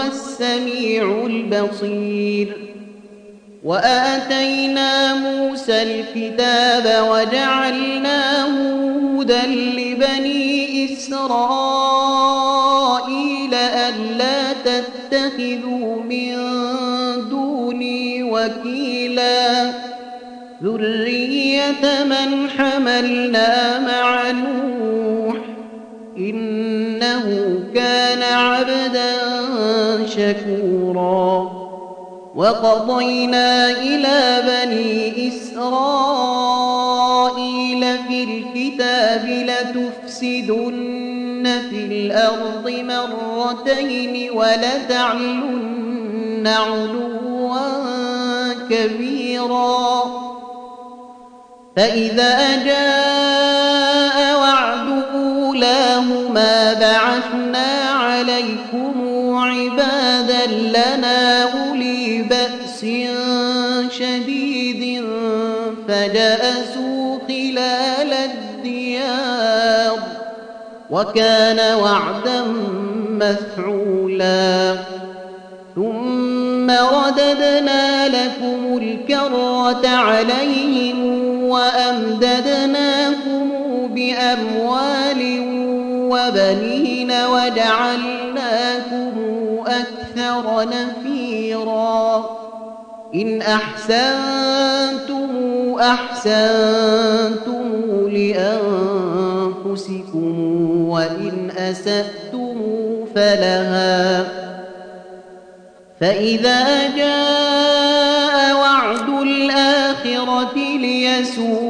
هو السميع البصير. وآتينا موسى الكتاب وجعلناه هدى لبني إسرائيل ألا تتخذوا من دوني وكيلا. ذرية من حملنا مع نوح. إنه كان عبدا شكورا. وقضينا إلى بني إسرائيل في الكتاب لتفسدن في الأرض مرتين ولتعلن علوا كبيرا. فإذا جاء أولاهما بعثنا عليكم عبادا لنا أولي بأس شديد فجأسوا خلال الديار وكان وعدا مفعولا. ثم رددنا لكم الكرة عليهم وأمددناكم بأموال وبنين وجعلناكم أكثر نفيرا. إن أحسنتم أحسنتم لأنفسكم وإن أسأتم فلها. فإذا جاء وعد الآخرة ليسوءوا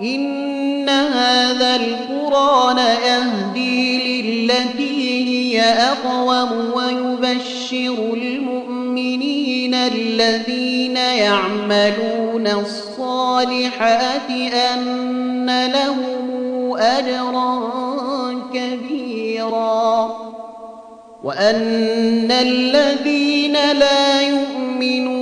إن هذا القرآن يهدي للتي هي أقوم ويبشر المؤمنين الذين يعملون الصالحات أن لهم أجرا كبيرا. وأن الذين لا يؤمنون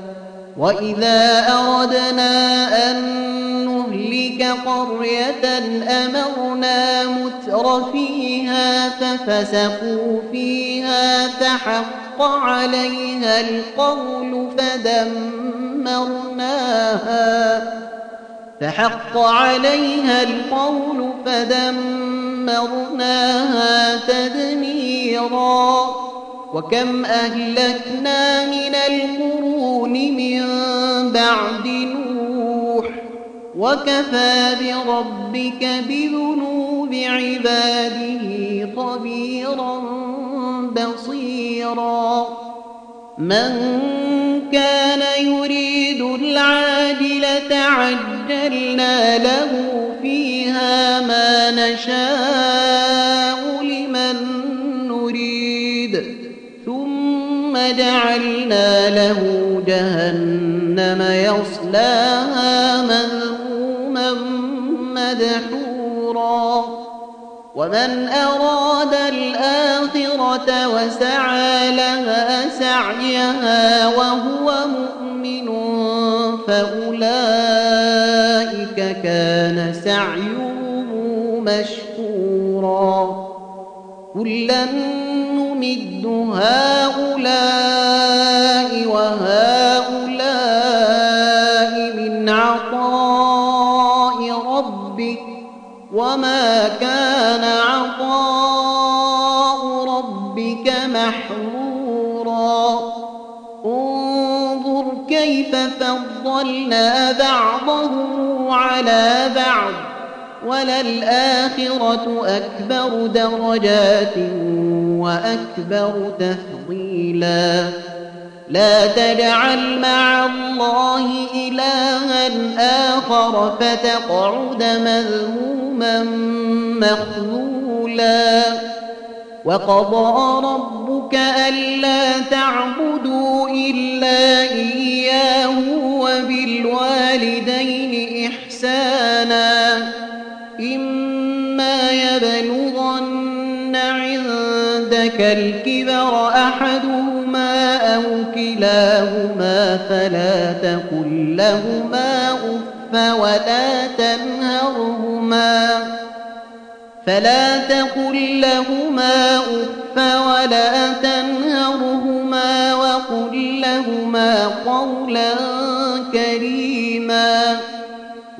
وإذا أردنا أن نهلك قرية أمرنا متر فيها ففسقوا فيها فحق عليها القول فدمرناها فحق عليها القول فدمرناها تدميرا وكم أهلكنا من القرون من بعد نوح وكفى بربك بذنوب عباده خبيرا بصيرا. من كان يريد العاجلة عجلنا له فيها ما نشاء. ثم جعلنا له جهنم يصلاها مذموما مدحورا. ومن أراد الآخرة وسعى لها سعيها وهو مؤمن فأولئك كان سعيهم مشكورا. كلا نمد هؤلاء وهؤلاء من عطاء ربك وما كان عطاء ربك محظورا. انظر كيف فضلنا بعضهم على بعض وللآخرة أكبر درجات وأكبر تفضيلا. لا تجعل مع الله إلها آخر فتقعد مذموما مخذولا. وقضى ربك ألا تعبدوا إلا إياه وبالوالدين إحسانا. إما يبلغن عندك الكبر أحدهما أو كلاهما فلا تقل لهما أف ولا تنهرهما فلا تقل لهما أف ولا تنهرهما وقل لهما قولا كريما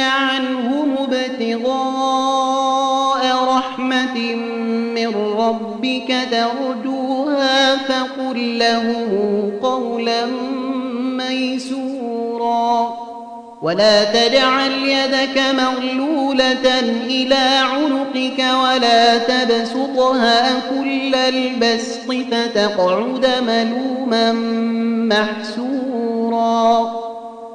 عنهم ابتغاء رحمة من ربك ترجوها فقل له قولا ميسورا. ولا تجعل يدك مغلولة إلى عنقك ولا تبسطها كل البسط فتقعد ملوما محسورا.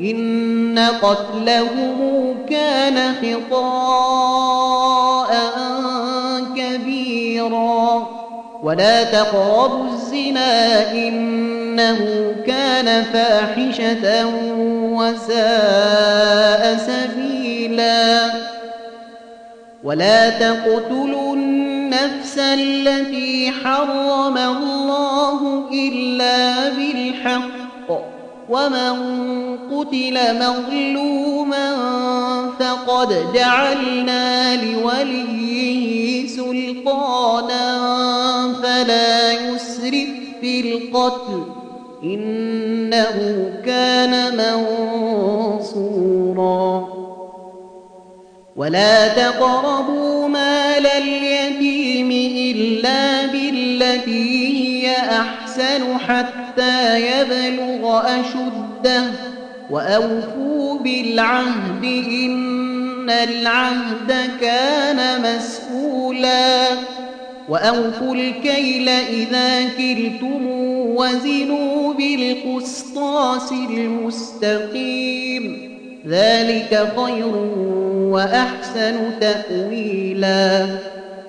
إن قتلهم كان خطاء كبيرا. ولا تقربوا الزنا إنه كان فاحشة وساء سبيلا. ولا تقتلوا النفس التي حرم الله إلا بالحق. ومن قتل مظلوما فقد جعلنا لوليه سلطانا فلا يسرف في القتل إنه كان منصورا. ولا تقربوا مال اليتيم إلا بالتي أحسن حتى يبلغ أشده وأوفوا بالعهد إن العهد كان مسؤولا وأوفوا الكيل إذا كلتم وزنوا بالقسطاس المستقيم ذلك خير وأحسن تأويلا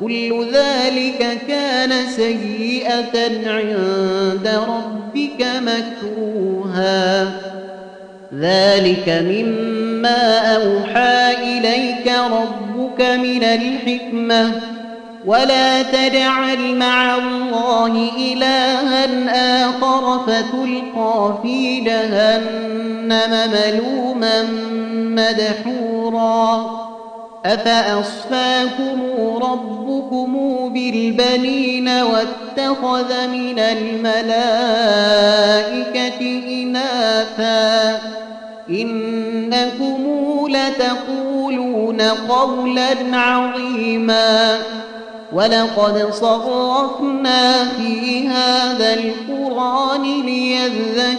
كل ذلك كان سيئة عند ربك مكروها. ذلك مما أوحى إليك ربك من الحكمة. ولا تجعل مع الله إلها آخر فتلقى في جهنم ملوما مدحورا. أفأصفاكم ربكم بالبنين واتخذ من الملائكة إناثا إنكم لتقولون قولا عظيما ولقد صرفنا في هذا القرآن ليذكروا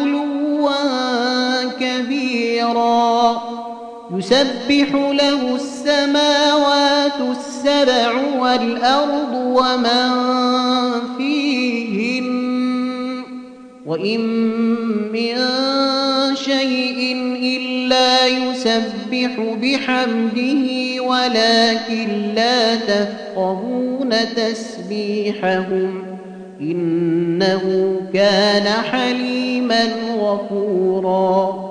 يسبح له السماوات السبع والأرض ومن فيهن وإن من شيء إلا يسبح بحمده ولكن لا تفقهون تسبيحهم إنه كان حليما غفورا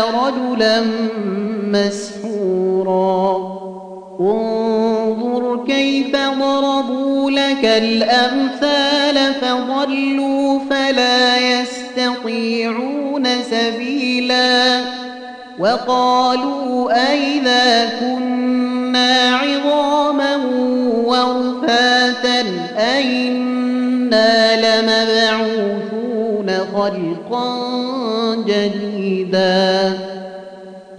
رجلا مسحورا. انظر كيف ضربوا لك الأمثال فضلوا فلا يستطيعون سبيلا. وقالوا أئذا كنا عظاما ورفاتا أئنا لمبعوثون. خلقا جديدا.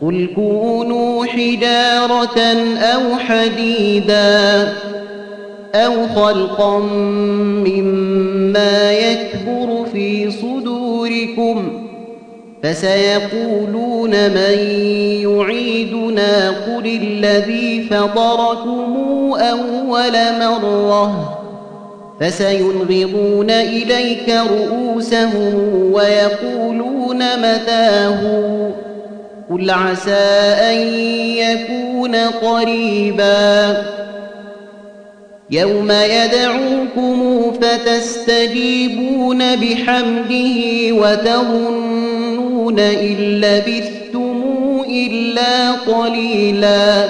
قل كونوا حجارة أو حديدا أو خلقا مما يكبر في صدوركم فسيقولون من يعيدنا. قل الذي فطركم أول مرة. فسينغضون إليك رؤوسهم ويقولون متاه. قل عسى أن يكون قريبا. يوم يدعوكم فتستجيبون بحمده وتظنون إن لبثتم إلا قليلا.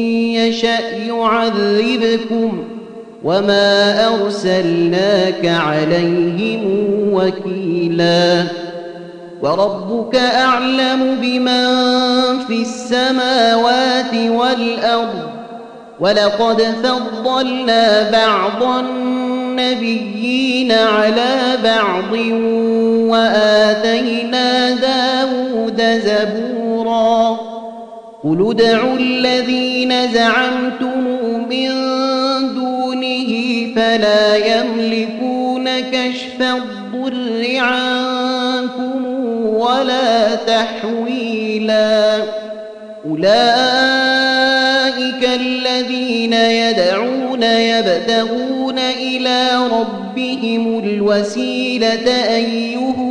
يشأ يعذبكم وما أرسلناك عليهم وكيلاً وربك أعلم بمن في السماوات والأرض ولقد فضلنا بعض النبيين على بعض وآتينا داود زبورا قل ادعوا الذين زعمتم من دونه فلا يملكون كشف الضر عنكم ولا تحويلا أولئك الذين يدعون يبتغون إلى ربهم الوسيلة أيهم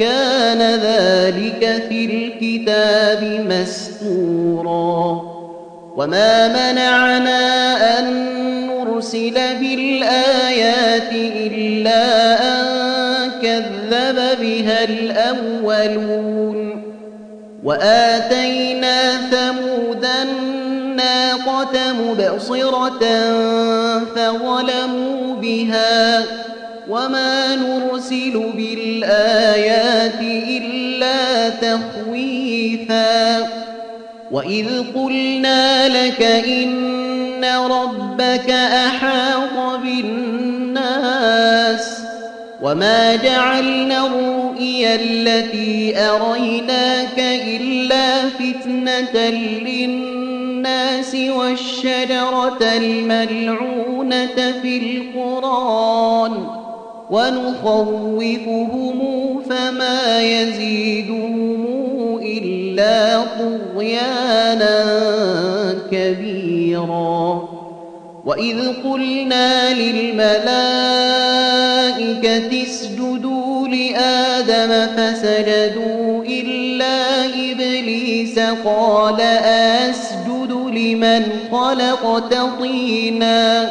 كان ذلك في الكتاب مسطورا. وما منعنا أن نرسل بالآيات إلا أن كذب بها الأولون. وآتينا ثمود الناقة مبصرة فظلموا بها. وما نرسل بالآيات إلا تخويفا وإذ قلنا لك إن ربك أحاط بالناس وما جعلنا الرؤيا التي أريناك إلا فتنة للناس والشجرة الملعونة في القرآن ونخوفهم فما يزيدهم إلا طغيانا كبيرا. وإذ قلنا للملائكة اسجدوا لآدم فسجدوا إلا إبليس قال أسجد لمن خلقت طيناً.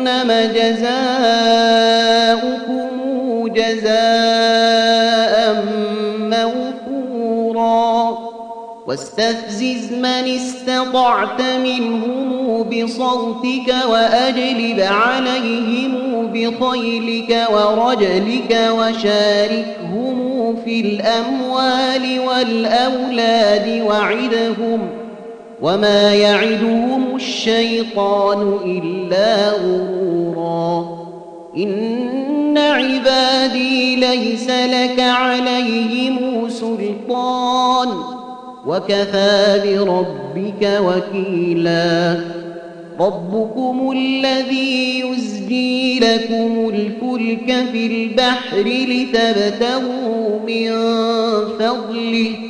جهنم جزاؤكم جزاء موفورا. واستفزز من استطعت منهم بصوتك وأجلب عليهم بخيلك ورجلك وشاركهم في الأموال والأولاد وعدهم وما يعدهم الشيطان إلا غرورا إن عبادي ليس لك عليهم سلطان وكفى بربك وكيلا ربكم الذي يزجي لكم الفلك في البحر لتبتغوا من فضله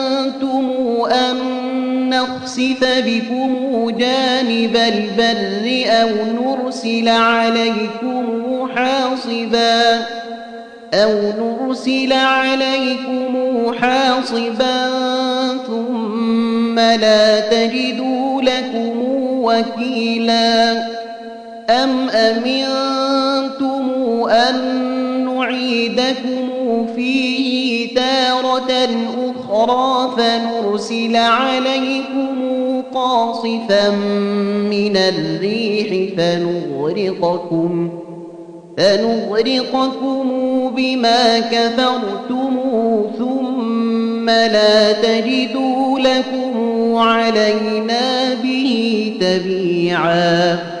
نخسف بكم جانب البر أو نرسل عليكم حاصبا أو نرسل عليكم حاصبا ثم لا تجدوا لكم وكيلا أم أمنتم أن نعيدكم فيه تارة أخرى فنرسل عليكم قاصفا من الريح فنغرقكم فنغرقكم بما كفرتم ثم لا تجدوا لكم علينا به تبيعا.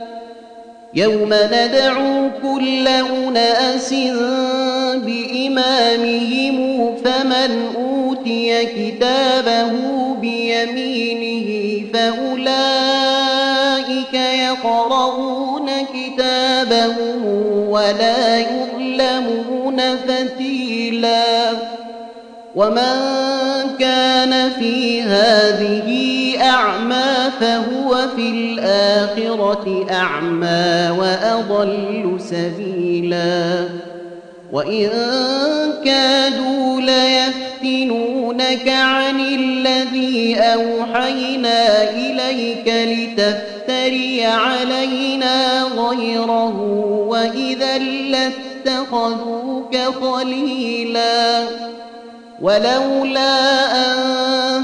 يوم ندعو كل أناس بإمامهم فمن أوتي كتابه بيمينه فأولئك يقرؤون كتابهم ولا يظلمون فتيلا. ومن كان في هذه أعمى فهو في الآخرة أعمى وأضل سبيلا. وإن كادوا ليفتنونك عن الذي أوحينا إليك لتفتري علينا غيره وإذا لاتخذوك خليلا. ولولا أن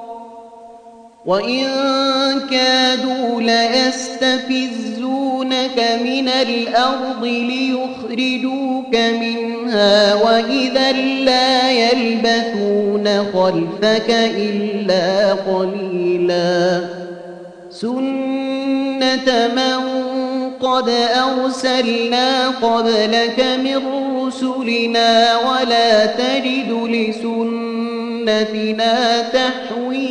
وإن كادوا ليستفزونك من الأرض ليخرجوك منها وإذا لا يلبثون خلفك إلا قليلا سنة من قد أرسلنا قبلك من رسلنا ولا تجد لسنتنا تحويلا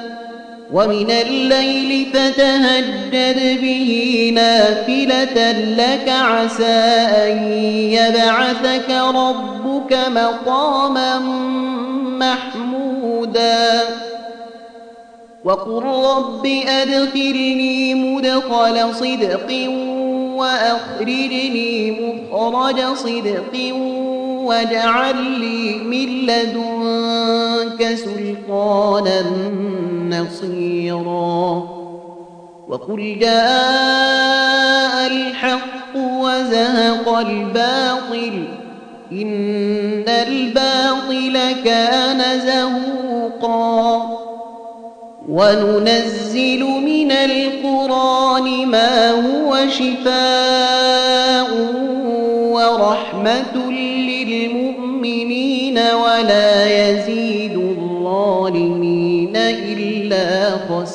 ومن الليل فتهجد به نافلة لك عسى أن يبعثك ربك مقاما محمودا. وقل رب أدخلني مدخل صدق وأخرجني مخرج صدق واجعل لي من لدنك سلطانا نصيرا. وقل جاء الحق وزهق الباطل إن الباطل كان زهوقا. وننزل من القرآن ما هو شفاء ورحمة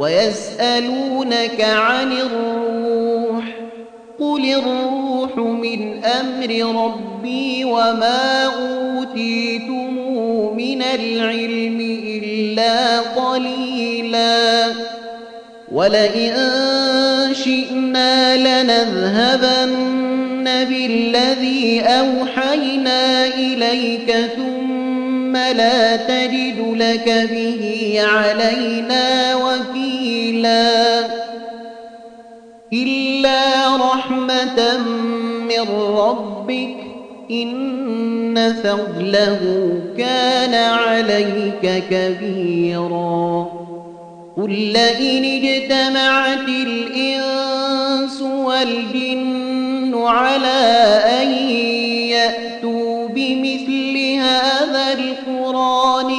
ويسألونك عن الروح قل الروح من أمر ربي وما أوتيتم من العلم إلا قليلا ولئن شئنا لنذهبن بالذي أوحينا إليك ثم لا تجد لك به علينا وكيلا إلا رحمة من ربك إن فضله كان عليك كبيرا قل لئن اجتمعت الإنس والجن على أن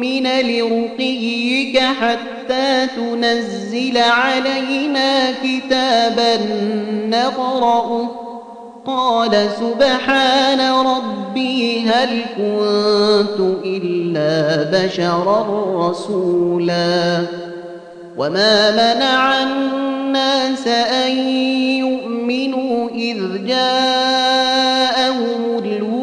نؤمن لرقيك حتى تنزل علينا كتابا نقرأه. قال سبحان ربي هل كنت إلا بشرا رسولا. وما منع الناس أن يؤمنوا إذ جاءهم الهدى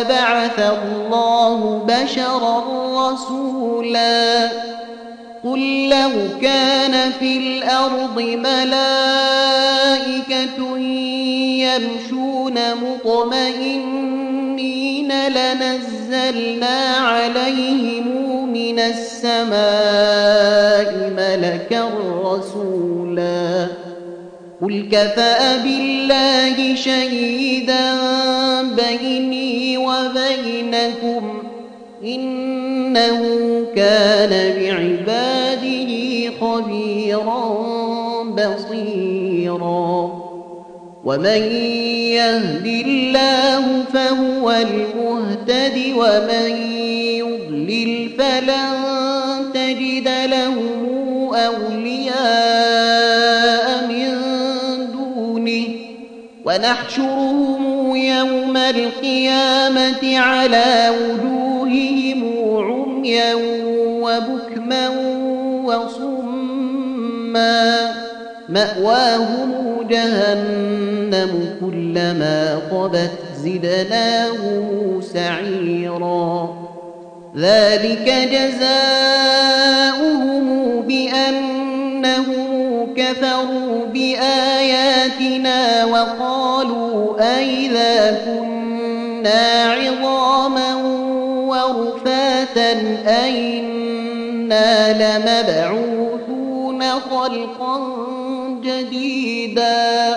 أبعث الله بشرا رسولا قل لو كان في الأرض ملائكة يمشون مطمئنين لنزلنا عليهم من السماء ملكا رسولا قل كفى بالله شهيدا بيني وبينكم إنه كان بعباده خبيرا بصيرا ومن يهد الله فهو المهتد ومن يضلل فلن تجد لهم ونحشرهم يوم القيامة على وجوههم عميا وبكما وصما. مأواهم جهنم كلما طبت زدناهم سعيرا. ذلك جزاؤهم بأنهم كفروا بآياتنا وقالوا أئذا كنا عظاما ورفاتا أئنا لمبعوثون خلقا جديدا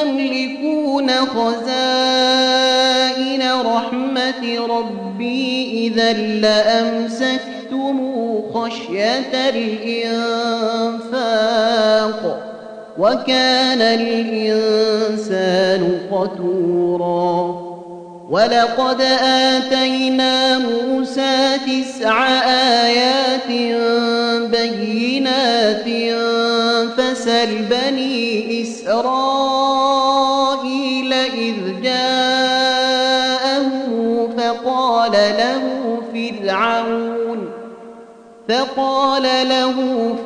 تملكون خزائن رحمة ربي إذا لأمسكتم خشية الإنفاق وكان الإنسان قتورا ولقد آتينا موسى تسع آيات بينات فسل بني إسرائيل إذ جاءه فقال له فرعون فقال له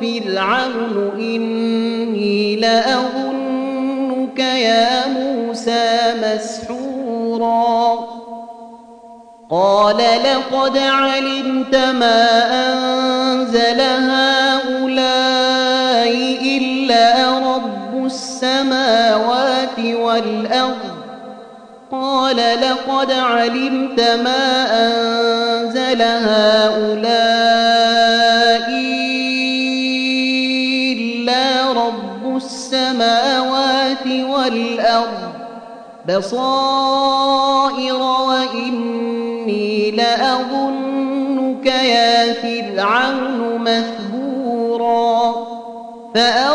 فرعون إني لأظنك يا موسى مسحورا. قال لقد علمت ما أنزل لقد علمت ما أنزل هؤلاء إلا رب السماوات والأرض. بصائر وإني لأظنك يا فرعون مثبورا. فأراد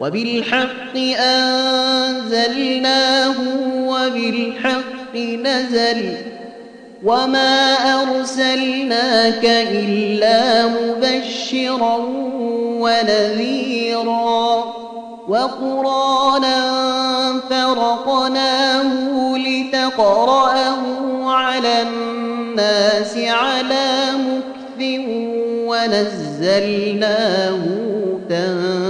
وبالحق أنزلناه وبالحق نزل وما أرسلناك إلا مبشرا ونذيرا وقرانا فرقناه لتقرأه على الناس على مكث ونزلناه تنزيلا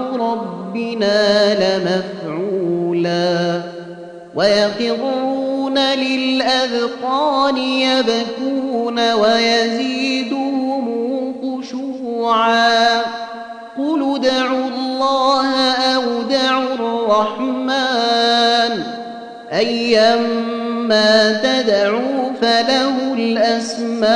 ربنا لمفعولا ويخرون للأذقان يبكون ويزيدهم خشوعا قل ادعوا الله أو ادعوا الرحمن أيما تدعوا فله الأسماء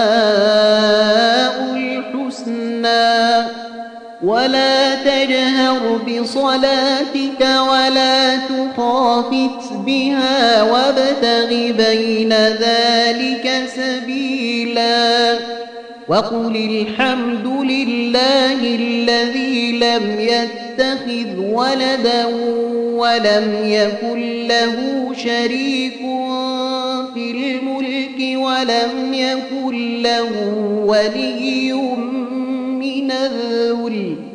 تجهر بصلاتك ولا تخافت بها وابتغ بين ذلك سبيلا. وقل الحمد لله الذي لم يتخذ ولدا ولم يكن له شريك في الملك ولم يكن له ولي من الذل.